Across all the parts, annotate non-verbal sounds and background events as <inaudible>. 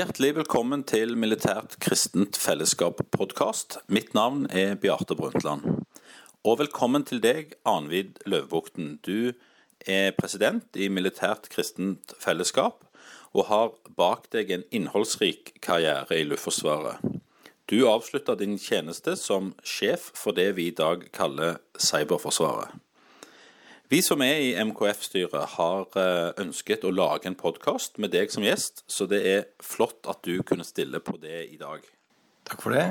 Hjertelig velkommen til Militært kristent fellesskap-podkast. Mitt navn er Bjarte Brundtland. Og velkommen til deg, Anvid Løvbukten. Du er president i Militært kristent fellesskap og har bak deg en innholdsrik karriere i Luftforsvaret. Du avslutta din tjeneste som sjef for det vi i dag kaller Cyberforsvaret. Vi som er i MKF-styret, har eh, ønsket å lage en podkast med deg som gjest, så det er flott at du kunne stille på det i dag. Takk for det.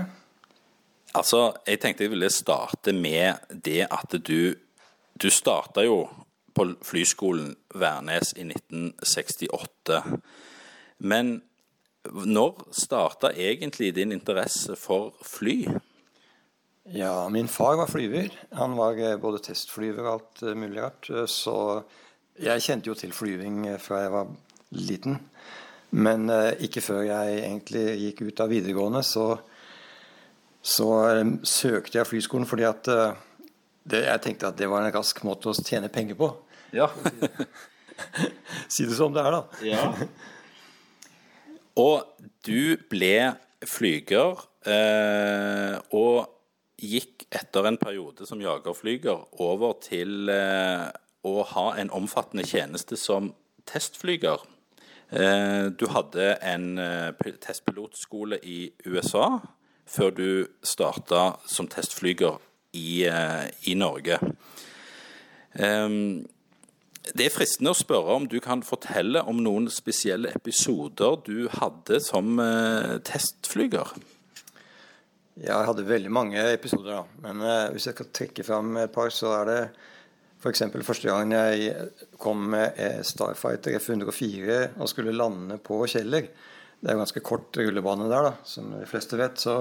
Altså, jeg tenkte jeg ville starte med det at du Du starta jo på flyskolen Værnes i 1968. Men når starta egentlig din interesse for fly? Ja, min far var flyver. Han var eh, både testflyver og alt eh, mulig rart. Eh, så jeg kjente jo til flyving fra jeg var liten. Men ikke før jeg egentlig gikk ut av videregående, så, så søkte jeg flyskolen fordi at det, jeg tenkte at det var en rask måte å tjene penger på. Ja. <laughs> si det som det er, da. Ja. Og du ble flyger, og gikk etter en periode som jagerflyger over til eh, å ha en omfattende tjeneste som testflyger. Eh, du hadde en eh, testpilotskole i USA før du starta som testflyger i, i Norge. Eh, det er fristende å spørre om du kan fortelle om noen spesielle episoder du hadde som testflyger? Jeg hadde veldig mange episoder, da. Men uh, hvis jeg kan trekke fram et par, så er det f.eks. første gang jeg kom med Starfighter F-104 og skulle lande på Kjeller. Det er jo ganske kort rullebane der, da, som de fleste vet. Så,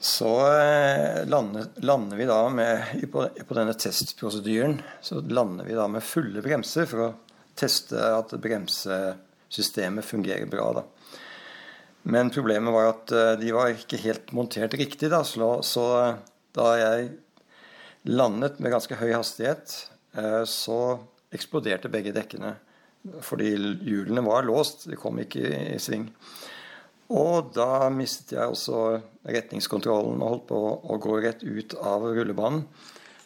så uh, lander, lander, vi da med på, på, denne testprosedyren så lander vi da med fulle bremser for å teste at bremsesystemet fungerer bra. da. Men problemet var at eh, de var ikke helt montert riktig. Da, så, da jeg landet med ganske høy hastighet, eh, så eksploderte begge dekkene. Fordi hjulene var låst, de kom ikke i sving. Og da mistet jeg også retningskontrollen og holdt på å gå rett ut av rullebanen.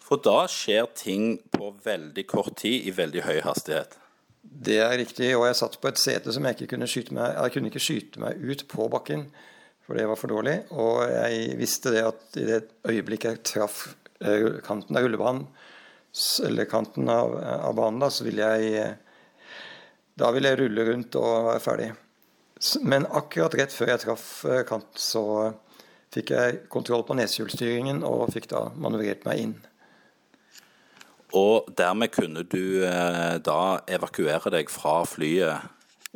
For da skjer ting på veldig kort tid i veldig høy hastighet? Det er riktig. Og jeg satt på et sete som jeg ikke kunne skyte meg Jeg kunne ikke skyte meg ut på bakken, for det var for dårlig. Og jeg visste det at i det øyeblikket jeg traff eh, kanten av rullebanen, eller kanten av, av banen, da, så ville jeg Da ville jeg rulle rundt og være ferdig. Men akkurat rett før jeg traff kant, kanten, så fikk jeg kontroll på neshjulstyringen og fikk da manøvrert meg inn. Og dermed kunne du eh, da evakuere deg fra flyet?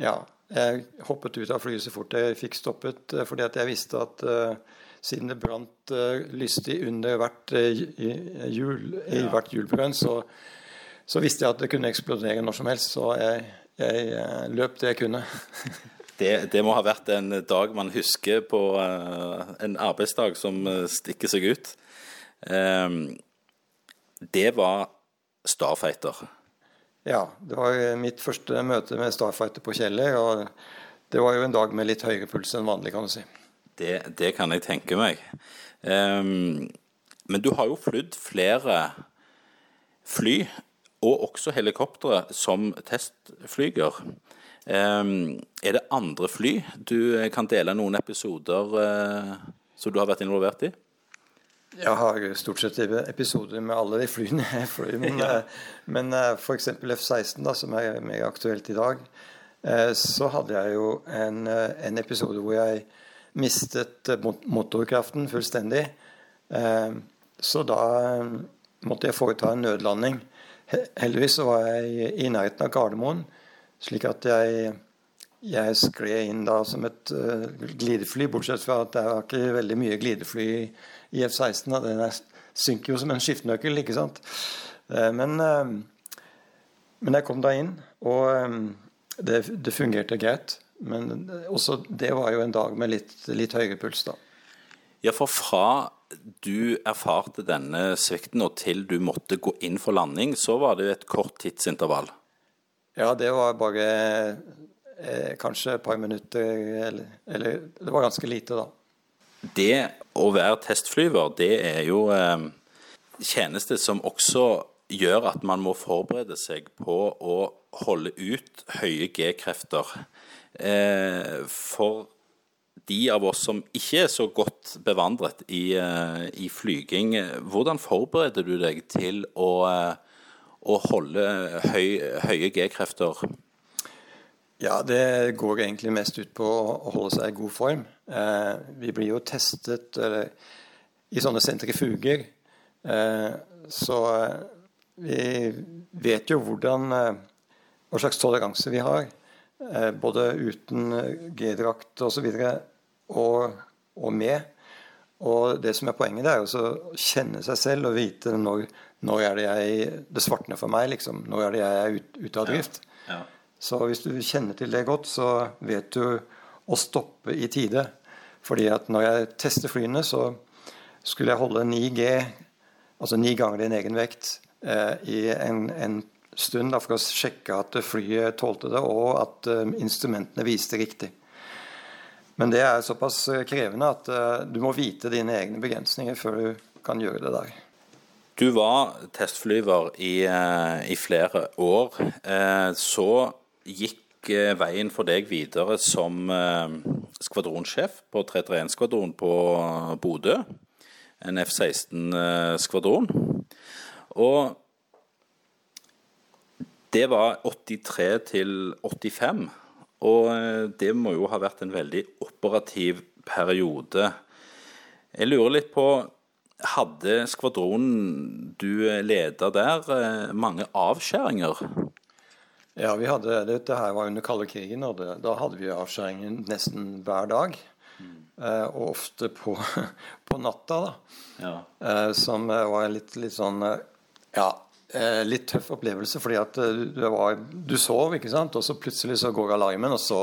Ja, jeg hoppet ut av flyet så fort jeg fikk stoppet, eh, fordi at jeg visste at uh, siden det brant lystig under hvert, hjul, i hvert hjulbrønn, så, så, visste jeg at det kunne eksplodere når som helst. Så jeg, jeg løp det jeg kunne. <laughs> det, det, må ha vært en dag man husker på en arbeidsdag som stikker seg ut. Um, det var Starfighter? Ja, det var mitt første møte med Starfighter på Kjeller. Og det var jo en dag med litt høyere puls enn vanlig, kan du si. Det, det kan jeg tenke meg. Um, men du har jo flydd flere fly, og også helikoptre, som testflyger. Um, er det andre fly du kan dele noen episoder uh, som du har vært involvert i? Jeg har stort sett episoder med alle de flyene jeg fløy. Men, <laughs> ja. Eh, men eh, f.eks. F-16, da, som er mer aktuelt i dag, eh, så hadde jeg jo en, en episode hvor jeg mistet motorkraften fullstendig. Så da måtte jeg foreta en nødlanding. Heldigvis var jeg i nærheten av Gardermoen, slik at jeg, jeg skled inn da som et glidefly, bortsett fra at det var ikke veldig mye glidefly i i F-16. Den synker jo som en skiftenøkkel, ikke sant. Uh, men, uh, men jeg kom da inn, og um, det, det, fungerte greit. Men også det var jo en dag med litt, litt høyere puls, da. Ja, for fra du erfarte denne svikten og til du måtte gå inn for landing, så var det jo et kort tidsintervall? Ja, det var bare eh, kanskje et par minutter, eller, eller, Det var ganske lite, da. Det å være testflyver, det er jo eh, tjeneste som også gjør at man må forberede seg på å holde ut høye G-krefter. Eh, for de av oss som ikke er så godt bevandret i, eh, i flyging, hvordan forbereder du deg til å, eh, å holde høy, høye G-krefter? Ja, det går egentlig mest ut på å holde seg i god form. Eh, vi blir jo testet eller, i sånne sentrifuger. Eh, så eh, vi vet jo hvordan eh, hva slags toleranse vi har. Eh, både uten G-drakt osv. Og, og, og med. Og det som er poenget, det er å kjenne seg selv og vite når, når er det jeg det svartner for meg. liksom. Når er det jeg er ute ut av drift. Ja. Ja. Så hvis du kjenner til det godt, så vet du å stoppe i tide. Fordi at når jeg tester flyene, så skulle jeg holde 9G, altså ni ganger din egen vekt, eh, i en, en stund da, for å sjekke at flyet tålte det, og at uh, instrumentene viste riktig. Men det er såpass eh, krevende at du må vite dine egne begrensninger før du kan gjøre det der. Du var testflyver i, i flere år. så gikk eh, veien for deg videre som eh, skvadronsjef på 331-skvadron på Bodø. En F-16-skvadron. Og det var 83 til 85. Og eh, det må jo ha vært en veldig operativ periode. Jeg lurer litt på Hadde skvadronen du leda der, mange avskjæringer? Ja, vi hadde, dette her var under kalde krigen, og det, da hadde vi avskjæringer nesten hver dag. Mm. Eh, og ofte på, <laughs> på natta, da. Ja. Eh, som var litt, litt sånn eh, Ja, eh, litt tøff opplevelse. Fordi at eh, du, var, du sov, ikke sant, og så plutselig så går alarmen, og så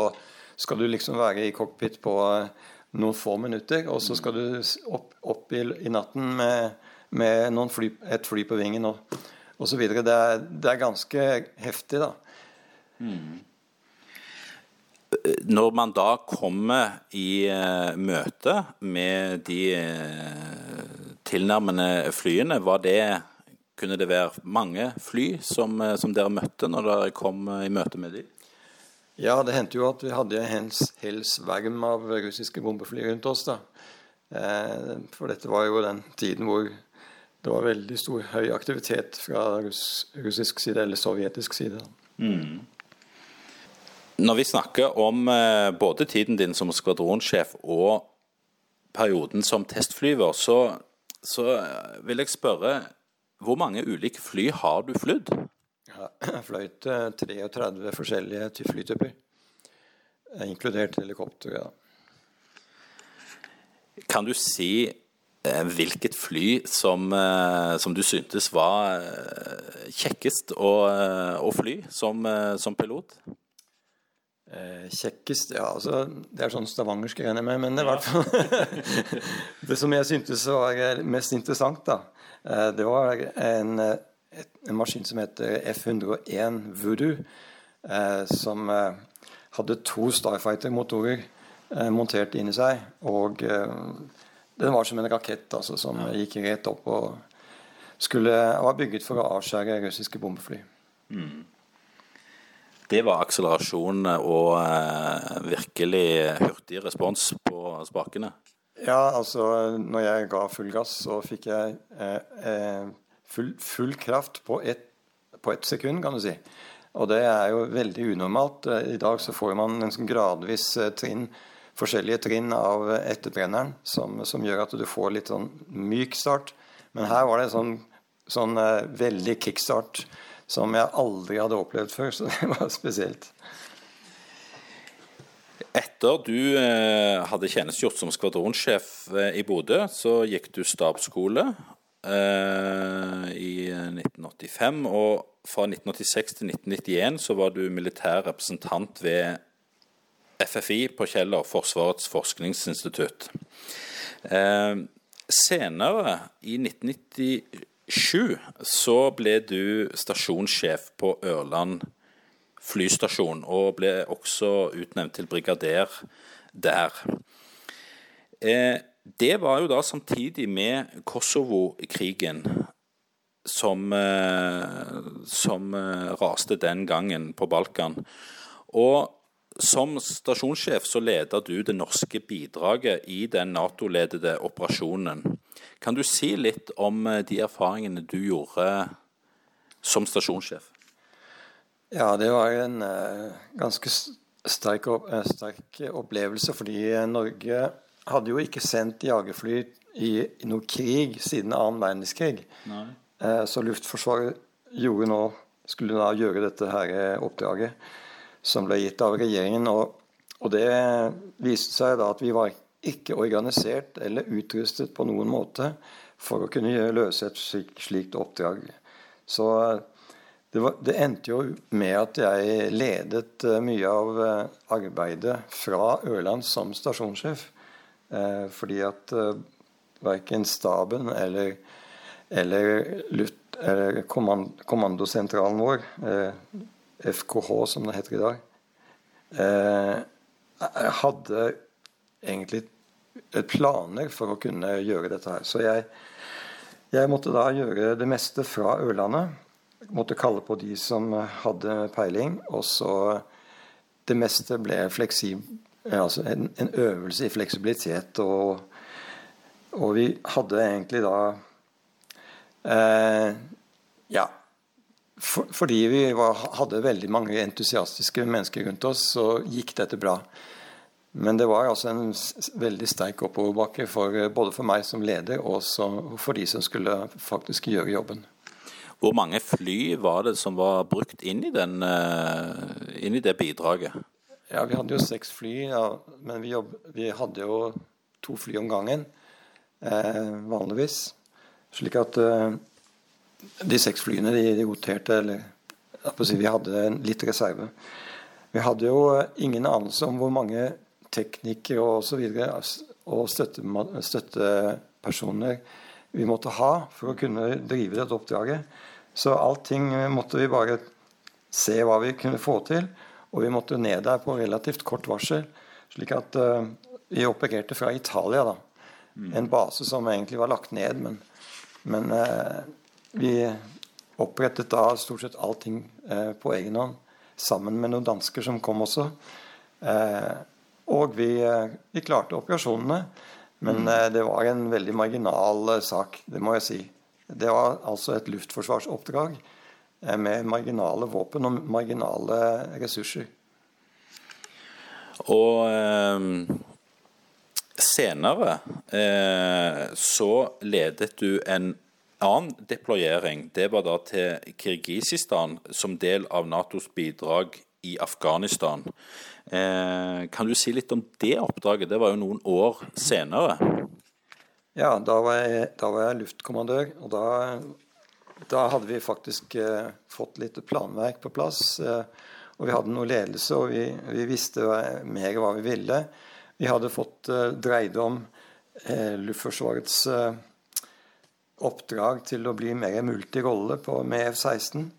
skal du liksom være i cockpit på eh, noen få minutter, og så skal du opp, opp i, i, natten med, med fly, et fly på vingen og osv. Det, det er ganske heftig, da. Mm. Når man da kommer i uh, møte med de uh, tilnærmende flyene, var det kunne det være mange fly som, uh, som dere møtte når dere kom i møte med dem? Ja, det hendte jo at vi hadde en hel sverm av russiske bombefly rundt oss. da. For dette var jo den tiden hvor det var veldig stor høy aktivitet fra russisk side, eller sovjetisk side. Mm. Når vi snakker om eh, både tiden din som skvadronsjef og perioden som testflyver, så, så vil jeg spørre hvor mange ulike fly har du flydd? <clears throat> Jeg fløy 33 eh, forskjellige flytyper, eh, inkludert helikopter. Ja. Kan du si hvilket fly som, som, du syntes var kjekkest å, å fly som, som pilot? Eh, kjekkest Ja, altså, det er sånn stavangersk, jeg med. Men det, ja. fall, <laughs> det som jeg syntes var mest interessant, da, eh, det var en, en maskin som heter F101 Voodoo. Eh, som hadde to Starfighter-motorer montert inni seg. Og den var som en rakett altså, som gikk rett opp og skulle, var bygget for å avskjære russiske bombefly. Mm det var akselerasjon og eh, virkelig hurtig respons på spakene? Ja, altså når jeg ga full gass, så fikk jeg eh, eh full, full, kraft på ett et sekund, kan du si. Og det er jo veldig unormalt. I dag så får man en sånn gradvis eh, trinn, forskjellige trinn av etterbrenneren som, som, gjør at du får litt sånn myk start. Men her var det sånn, sånn veldig kickstart som jeg aldri hadde opplevd før. Så det var spesielt. Etter du eh, hadde tjenestegjort som skvadronsjef eh, i Bodø, så gikk du stabsskole eh, i 1985. Og fra 1986 til 1991 så var du militær representant ved FFI på Kjeller, Forsvarets forskningsinstitutt. Eh, senere, i 1997, så ble du stasjonssjef på Ørland flystasjon, og ble også utnevnt til brigader der. Eh, det var jo da samtidig med Kosovo-krigen som, eh, som eh, raste den gangen på Balkan. Og som stasjonssjef så leder du det norske bidraget i den Nato-ledede operasjonen. Kan du si litt om eh, de erfaringene du gjorde som stasjonssjef? Ja, det var en uh, ganske sterk, uh, sterk, opplevelse. Fordi Norge hadde jo ikke sendt jagerfly i, i noe krig siden annen verdenskrig. Uh, så Luftforsvaret gjorde nå, skulle da gjøre dette her oppdraget som ble gitt av regjeringen. Og, og det viste seg da at vi var ikke organisert eller utrustet på noen måte for å kunne løse et slikt, oppdrag. Så det, var, det, endte jo med at jeg ledet uh, mye av uh, arbeidet fra Ørland som stasjonssjef. Fordi at verken staben eller, eller, Lutt, eller kommand, kommandosentralen vår FKH, som det heter i dag, eh, hadde egentlig planer for å kunne gjøre dette her. Så jeg, jeg måtte da gjøre det meste fra Ørlandet. Måtte kalle på de som hadde peiling. Og så Det meste ble fleksib, altså en, en øvelse i fleksibilitet. Og, og vi hadde egentlig da eh, Ja, for, fordi vi var, hadde veldig mange entusiastiske mennesker rundt oss, så gikk dette bra. Men det var altså en veldig sterk oppoverbakke for, både for meg som leder og for de som skulle faktisk gjøre jobben. Hvor mange fly var det som var brukt inn i, den, eh, inn i det bidraget? Ja, Vi hadde jo seks fly, ja, men vi, jobb, vi, hadde jo to fly om gangen eh, vanligvis. Slik at eh, de seks flyene de, de roterte, eller si, vi hadde litt reserve. Vi hadde jo ingen anelse om hvor mange teknikere og osv. og støtte, støttepersoner vi måtte ha for å kunne drive dette oppdraget. Så allting måtte vi bare se hva vi kunne få til. Og vi måtte ned der på relativt kort varsel. Slik at uh, vi opererte fra Italia, da. Mm. En base som egentlig var lagt ned, men, men uh, vi opprettet da stort sett allting uh, på egen hånd, sammen med noen dansker som kom også. Eh, og vi, eh, vi, klarte operasjonene, men mm. det var en veldig marginal sak, det må jeg si. Det var altså et luftforsvarsoppdrag med marginale våpen og marginale ressurser. Og eh, senere eh, så ledet du en annen deployering det var da til Kirgisistan som del av Natos bidrag i Afghanistan. Eh, kan du si litt om det oppdraget? Det var jo noen år senere. Ja, da var jeg, da var jeg luftkommandør. Og da, da hadde vi faktisk eh, fått litt planverk på plass. Eh, og vi hadde noe ledelse, og vi, vi visste mer hva vi ville. Vi hadde fått eh, dreid om eh, Luftforsvarets eh, oppdrag til å bli mer multirolle med F-16.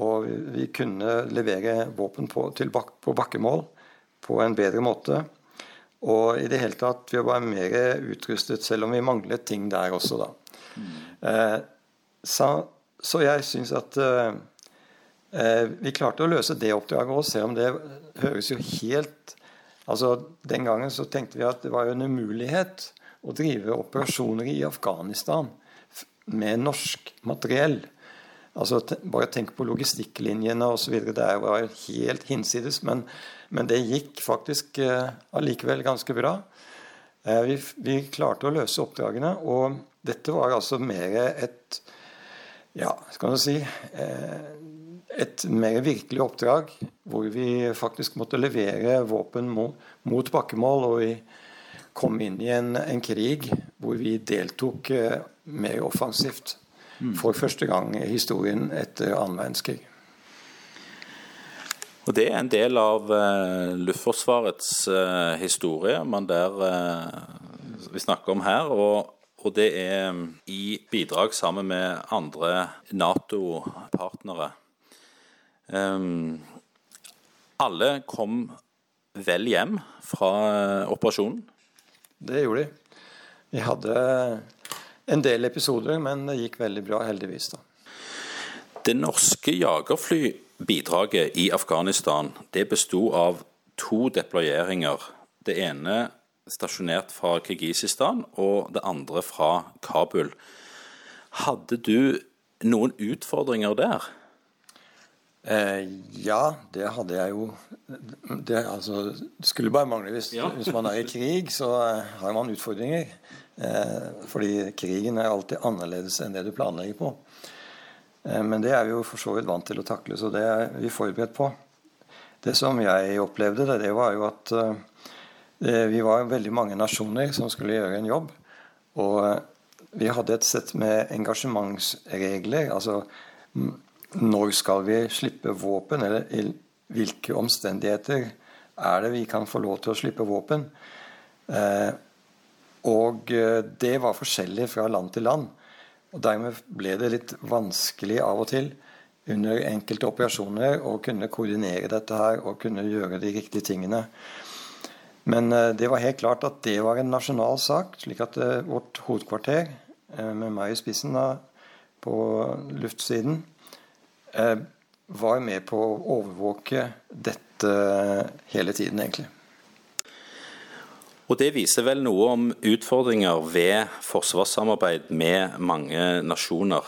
Og vi kunne levere våpen på, bak, på, bakkemål på en bedre måte. Og i det hele tatt vi var mer utrustet, selv om vi manglet ting der også, da. Mm. Eh, så, så, jeg syns at eh, eh, vi klarte å løse det oppdraget òg, selv om det høres jo helt Altså, Den gangen så tenkte vi at det var en umulighet å drive operasjoner i Afghanistan med norsk materiell. Altså, bare tenk på logistikklinjene osv. Det var helt hinsides. Men, men det gikk faktisk allikevel ganske bra. Eh, vi, vi, klarte å løse oppdragene. Og dette var altså mer et Ja, skal du si eh, Et mer virkelig oppdrag hvor vi faktisk måtte levere våpen mot, mot bakkemål. Og vi kom inn i en, en krig hvor vi deltok mer offensivt. For første gang i historien etter annen verdenskrig. Og Det er en del av uh, Luftforsvarets uh, historie man der uh, vi snakker om her. Og, og, det er um, i bidrag sammen med andre Nato-partnere. Um, Alle kom vel hjem fra operasjonen? Det gjorde de. Vi hadde en del episoder, men det gikk veldig bra, heldigvis. da. Det norske jagerflybidraget i Afghanistan det besto av to deployeringer. Det ene stasjonert fra Kirgisistan, og det andre fra Kabul. Hadde du noen utfordringer der? Eh, ja, det hadde jeg jo. Det, altså, skulle bare mangle. Hvis, ja. hvis, man er i krig, så eh, har man utfordringer. Eh, fordi krigen er alltid annerledes enn det du planlegger på. Eh, men det er vi jo for så vidt vant til å takle, så det er vi forberedt på. Det som jeg opplevde, det, det var jo at eh, vi var veldig mange nasjoner som skulle gjøre en jobb. Og eh, vi hadde et sett med engasjementsregler. altså når skal vi slippe våpen, eller i hvilke omstendigheter er det vi kan få lov til å slippe våpen? Eh, og eh, det var forskjellig fra land til land. Og Dermed ble det litt vanskelig av og til under enkelte operasjoner å kunne koordinere dette her og kunne gjøre de riktige tingene. Men eh, det var helt klart at det var en nasjonal sak. slik at vårt hovedkvarter, med meg i spissen da, på luftsiden, Eh, var med på å overvåke dette hele tiden, egentlig. Og Det viser vel noe om utfordringer ved forsvarssamarbeid med mange nasjoner.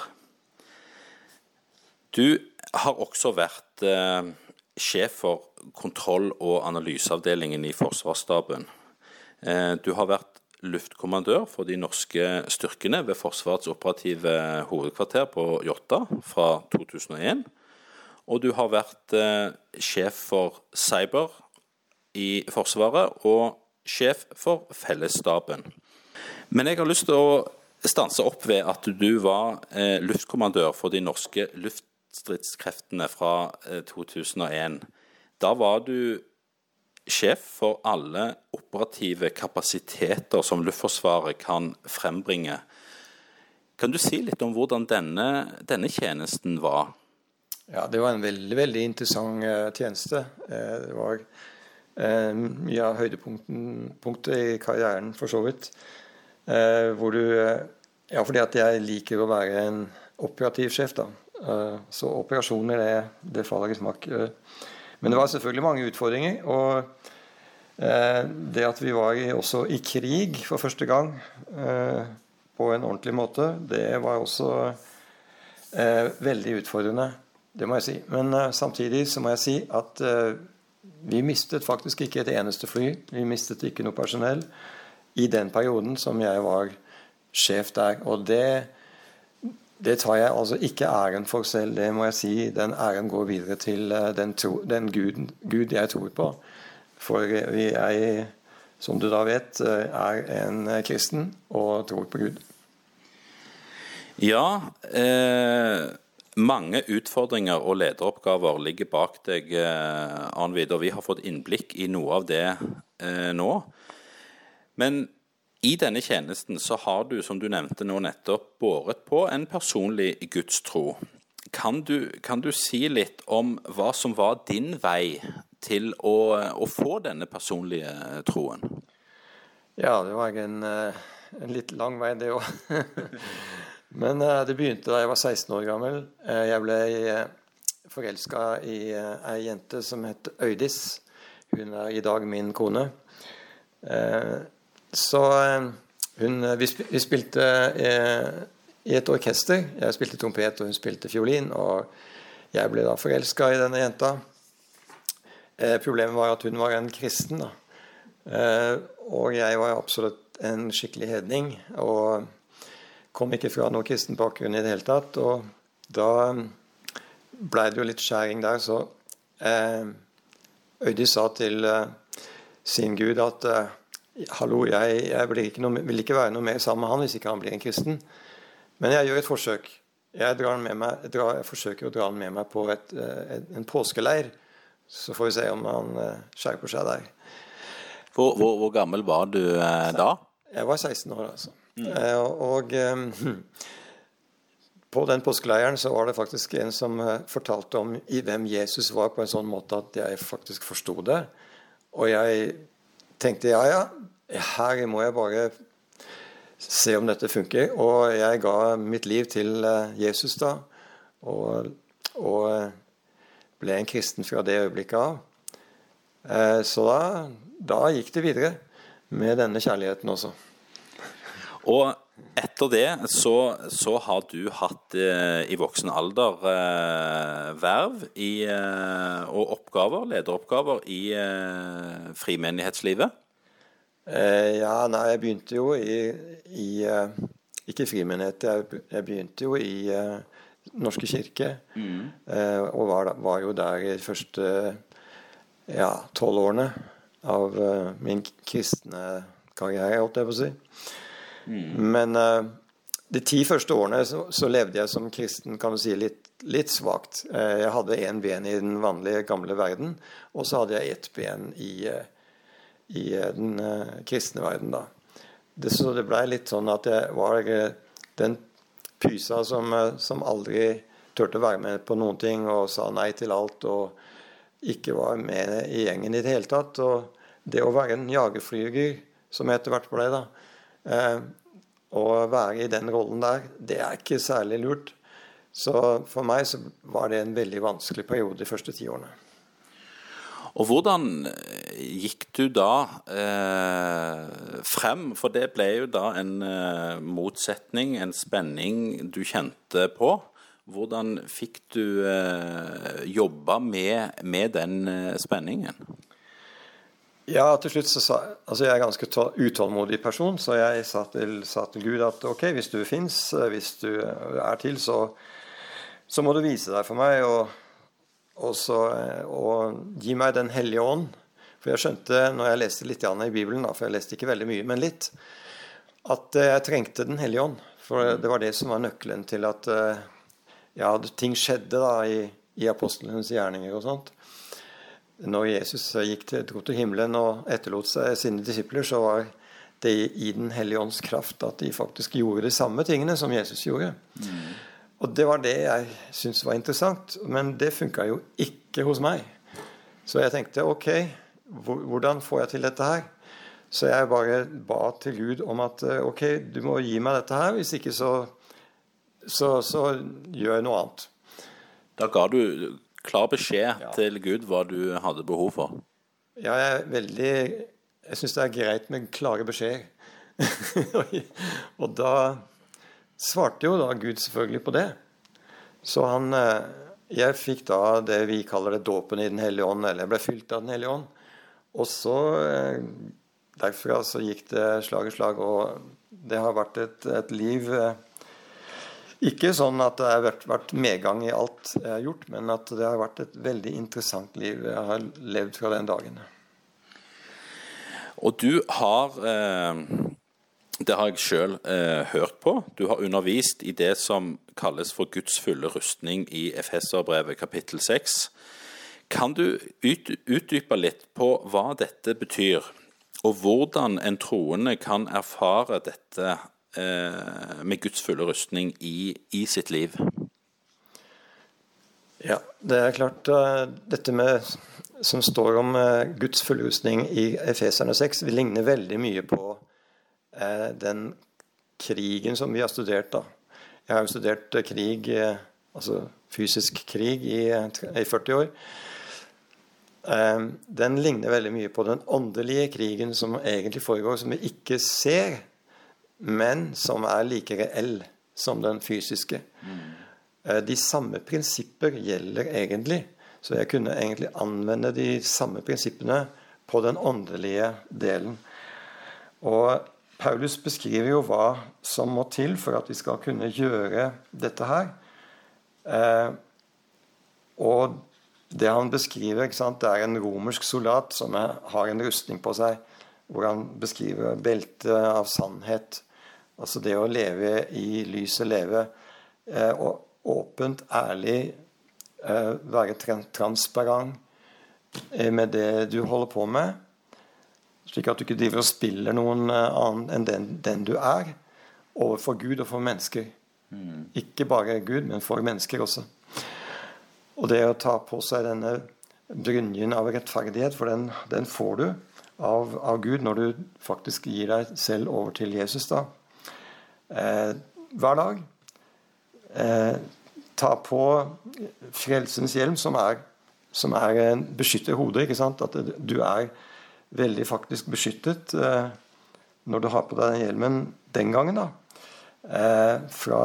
Du har også vært eh, sjef for kontroll- og analyseavdelingen i Forsvarsstaben. Eh, du har vært luftkommandør for de norske styrkene ved Forsvarets operative hovedkvarter på Jåtta fra 2001. Og du har vært eh, sjef for cyber i Forsvaret og sjef for fellesstaben. Men jeg har lyst til å stanse opp ved at du var eh, luftkommandør for de norske luftstridskreftene fra eh, 2001. Da var du sjef for alle operative kapasiteter som Luftforsvaret kan frembringe. Kan du si litt om hvordan denne, denne tjenesten var? Ja, Det var en veldig veldig interessant uh, tjeneste. Uh, det var uh, mye av høydepunktet i karrieren, for så vidt. hvor du Ja, fordi at jeg liker å være en operativ sjef, da. så operasjoner, det, det faller i smak. Men det var selvfølgelig mange utfordringer. Og Eh, det at vi var også i krig for første gang eh, på en ordentlig måte, det var også eh, veldig utfordrende. Det må jeg si. Men samtidig så må jeg si at vi mistet faktisk ikke et eneste fly. Vi mistet ikke noe personell i den perioden som jeg var sjef der. Og det, det tar jeg altså ikke æren for selv, det må jeg si. Den æren går videre til den, tro, den Gud, Gud jeg tror på. For vi er, som du da vet, er en kristen og tror på Gud. Ja, eh, mange utfordringer og lederoppgaver ligger bak deg, eh, Arnvid, og vi har fått innblikk i noe av det eh, nå. Men i denne tjenesten så har du, som du nevnte nå nettopp, båret på en personlig gudstro. Kan du, kan du si litt om hva som var din vei til å, å få denne personlige troen? Ja, det var en, eh, en litt lang vei, det òg. <laughs> Men eh, det begynte da jeg var 16 år gammel. Eh, jeg ble forelska i ei jente som het Øydis. Hun er i dag min kone. Så hun, vi spilte i et orkester. Jeg spilte trompet, og hun spilte fiolin. Og jeg ble da forelska i denne jenta. Eh, problemet var at hun var en kristen. da. Eh, og jeg var absolutt en skikkelig hedning. Og kom ikke fra noen kristen bakgrunn i det hele tatt. Og da blei det jo litt skjæring der, så eh, Øydi sa til eh, sin gud at eh, hallo, jeg, jeg ikke noe, vil ikke være noe mer sammen med han hvis ikke han blir en kristen. Men jeg gjør et forsøk. Jeg, meg, drar, jeg forsøker å dra han med meg på et, et, en påskeleir så får vi se om han eh, skjerper seg der. Hvor, hvor, hvor, gammel var du eh, da? Jeg var 16 år, altså. Mm. Og, og, på den påskeleiren så var det faktisk en som eh, fortalte om i hvem Jesus var, på en sånn måte at jeg faktisk forsto det. Og jeg tenkte ja, ja, her må jeg bare se om dette funker. Og jeg ga mitt liv til eh, Jesus da, og, og eh, ble en kristen fra det øyeblikket av. Så da, da gikk det videre med denne kjærligheten også. Og etter det så, så har du hatt eh, i voksen alder eh, verv i, eh, og oppgaver, lederoppgaver i eh, frimenighetslivet? Eh, ja, nei, jeg begynte jo i, i eh, Ikke frimenighet, jeg, jeg, begynte jo i Norske kirke. Mm. og var, var, jo der i de første ja, tolv årene av min kristne karriere, holdt jeg på å si. Mm. Men uh, de ti første årene så, så, levde jeg som kristen kan du si, litt, litt svakt. Jeg hadde én ben i den vanlige, gamle verden, og så hadde jeg ett ben i, uh, i den kristne verden. da. Det, så det blei litt sånn at jeg var den pysa som, som aldri turte å være med på noen ting og sa nei til alt og ikke var med i gjengen i det hele tatt. Og det å være en jagerflyger, som jeg etter hvert ble, da, Eh, være i den rollen der, det er ikke særlig lurt. Så for meg så var det en veldig vanskelig periode de første ti årene. Og hvordan eh, gikk du da eh, frem? For det ble jo da en eh, motsetning, en spenning du kjente på. Hvordan fikk du eh, jobba med, med den eh, spenningen? Ja, til slutt så sa altså Jeg er ganske utålmodig person, så jeg sa til, sa til Gud at ok, hvis du fins, hvis du er til, så, så, må du vise deg for meg og, og, så, og gi meg Den hellige ånd. For jeg skjønte når jeg leste litt i Bibelen, for jeg leste ikke veldig mye, men litt, at jeg trengte Den hellige ånd. For det var det som var nøkkelen til at ja, ting skjedde da i, i apostlenes gjerninger og sånt når Jesus gikk til, dro til himmelen og etterlot seg sine disipler, så var det i Den hellige ånds kraft at de faktisk gjorde de samme tingene som Jesus gjorde. Mm. Og det var det jeg syntes var interessant. Men det funka jo ikke hos meg. Så jeg tenkte ok, hvordan får jeg til dette her? Så jeg bare ba til Gud om at ok, du må gi meg dette her. Hvis ikke så, så, så gjør jeg noe annet. Da ga du klar beskjed ja. til Gud hva du hadde behov for? Ja, jeg er veldig Jeg syns det er greit med klare beskjeder. <laughs> og da svarte jo da Gud selvfølgelig på det. Så han eh, Jeg fikk da det vi kaller det dåpen i Den hellige ånd, eller jeg ble fylt av Den hellige ånd. Og så eh, Derfra så gikk det slag i slag, og det har vært et, et liv eh, ikke sånn at det har vært medgang i alt jeg har gjort, men at det har vært et veldig interessant liv jeg har levd fra den dagen. Og du har eh, Det har jeg sjøl eh, hørt på. Du har undervist i det som kalles for Guds fulle rustning i Efeserbrevet kapittel 6. Kan du utdype litt på hva dette betyr, og hvordan en troende kan erfare dette Eh, med Guds fulle rustning i, i, sitt liv? Ja, det er klart. Uh, dette med, som står om uh, Guds fulle rustning i Efeserne 6, vil ligne veldig mye på den krigen som vi har studert. da. Jeg har jo studert krig, altså fysisk krig, i, i 40 år. Den ligner veldig mye på den åndelige krigen som egentlig foregår, som vi ikke ser men som er like reell som den fysiske. Mm. De samme prinsipper gjelder egentlig. Så jeg kunne egentlig anvende de samme prinsippene på den åndelige delen. Og Paulus beskriver jo hva som må til for at vi skal kunne gjøre dette her. Eh, og det han beskriver, sant, det er en romersk soldat som har en rustning på seg, hvor han beskriver beltet av sannhet. Altså det å leve i lyset, leve eh, åpent, ærlig, eh, være transparent eh, med det du holder på med. Slik at du ikke driver og spiller noen eh, annen enn den, den, du er, overfor Gud og for mennesker. Ikke bare Gud, men for mennesker også. Og det å ta på seg denne brynjen av rettferdighet, for den, den får du av, av, Gud når du faktisk gir deg selv over til Jesus da. Eh, hver dag. Eh, ta på frelsens hjelm, som er, som er beskytter hodet. ikke sant? At du er veldig faktisk beskyttet eh, når du har på deg den hjelmen den gangen. da. Eh, fra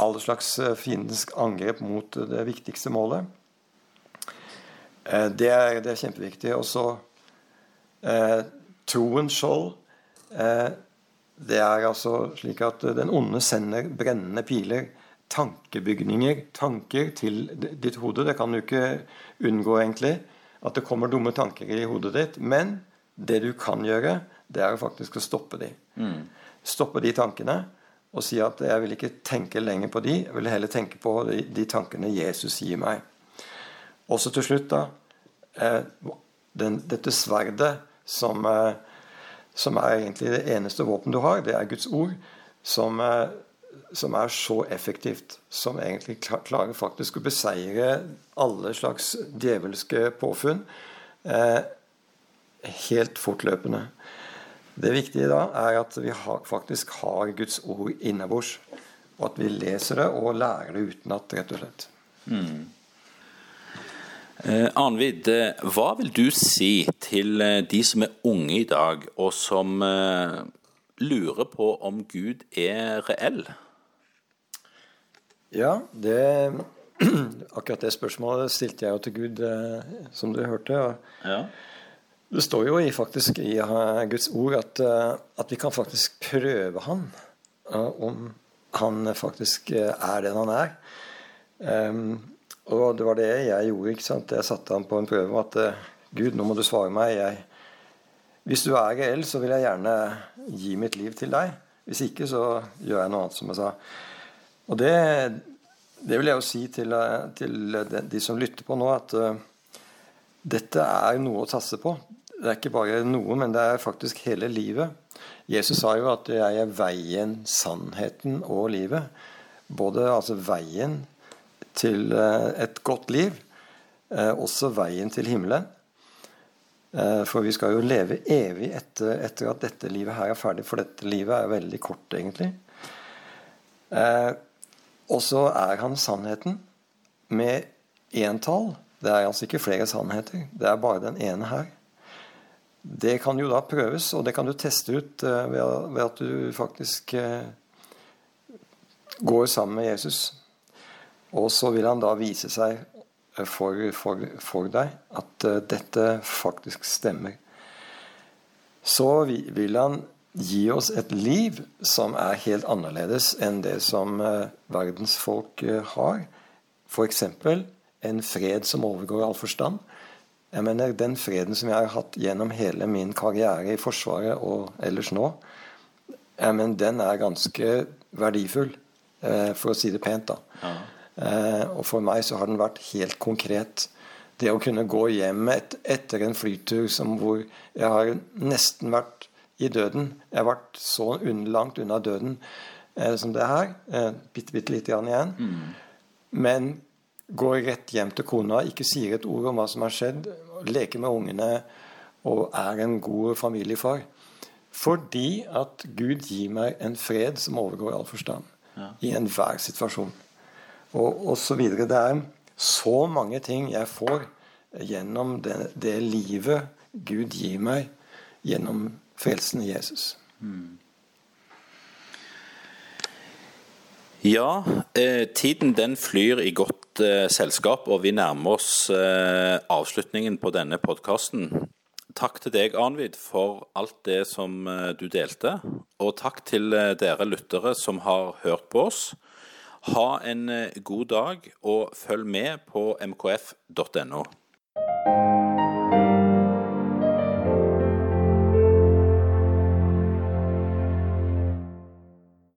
alle slags eh, fiendens angrep mot det viktigste målet. Det er, det er kjempeviktig. Og så troens skjold. Det er altså slik at den onde sender brennende piler, tankebygninger, tanker, til ditt hode. Det kan du ikke unngå, egentlig, at det kommer dumme tanker i hodet ditt. Men det du kan gjøre, det er faktisk å stoppe de. Mm. Stoppe de tankene og si at jeg vil ikke tenke lenger på de, jeg vil heller tenke på de, de tankene Jesus gir meg. Også til slutt, da eh, den, Dette sverdet som, eh, som, er egentlig det eneste våpen du har, det er Guds ord, som, eh, som er så effektivt. Som egentlig klarer faktisk å beseire alle slags djevelske påfunn eh, helt fortløpende. Det viktige da er at vi har, faktisk har Guds ord innabords. Og at vi leser det og lærer det utenat, rett og slett. Mm. Eh, Arnvid, eh, hva vil du si til eh, de som er unge i dag, og som eh, lurer på om Gud er reell? Ja, det <clears throat> Akkurat det spørsmålet stilte jeg jo til Gud, eh, som du hørte. Ja. Det står jo i, faktisk i uh, Guds ord at, uh, at, vi kan faktisk prøve Han. Om han faktisk er den han er. Um, og det var det jeg gjorde. ikke sant? Jeg satte ham på en prøve at Gud, nå må du svare meg. Jeg, hvis du er reell, så vil jeg gjerne gi mitt liv til deg. Hvis ikke, så gjør jeg noe annet, som jeg sa. Og det, det vil jeg jo si til, til de, som lytter på nå, at dette er noe å tasse på det er ikke bare noe, men det er faktisk hele livet. Jesus sa jo at 'jeg er veien, sannheten og livet'. Både altså veien til eh, et godt liv, eh, også veien til himmelen. Eh, for vi skal jo leve evig etter, etter, at dette livet her er ferdig, for dette livet er veldig kort, egentlig. Og så er han sannheten med entall. Det er altså ikke flere sannheter. Det er bare den ene her. Det kan jo da prøves, og det kan du teste ut eh, ved at du faktisk eh, går sammen med Jesus. Og så vil han da vise seg eh, for, for, for deg at dette faktisk stemmer. Så vil han gi oss et liv som er helt annerledes enn det som verdens folk har. F.eks. en fred som overgår all forstand. Jeg mener, Den freden som jeg har hatt gjennom hele min karriere i Forsvaret og ellers nå, jeg mener, den er ganske verdifull, eh, for å si det pent. da. Ja. Eh, og for meg så har den vært helt konkret. Det å kunne gå hjem et, etter en flytur som hvor jeg har nesten vært i døden. Jeg har vært så langt unna døden eh, som det her. Eh, bitte, bitte lite grann igjen. Mm. Men går rett hjem til kona, ikke sier et ord om hva som har skjedd, leker med ungene og er en god familiefar. Fordi at Gud gir meg en fred som overgår all forstand. Ja. I enhver situasjon. Og, osv. Det er så mange ting jeg får gjennom det, det livet Gud gir meg gjennom frelsen i Jesus. Mm. Ja, eh, tiden den flyr i godt eh, selskap, og vi nærmer oss eh, avslutningen på denne podkasten. Takk til deg, Arnvid, for alt det som eh, du delte. Og takk til dere lyttere som har hørt på oss. Ha en eh, god dag, og følg med på mkf.no.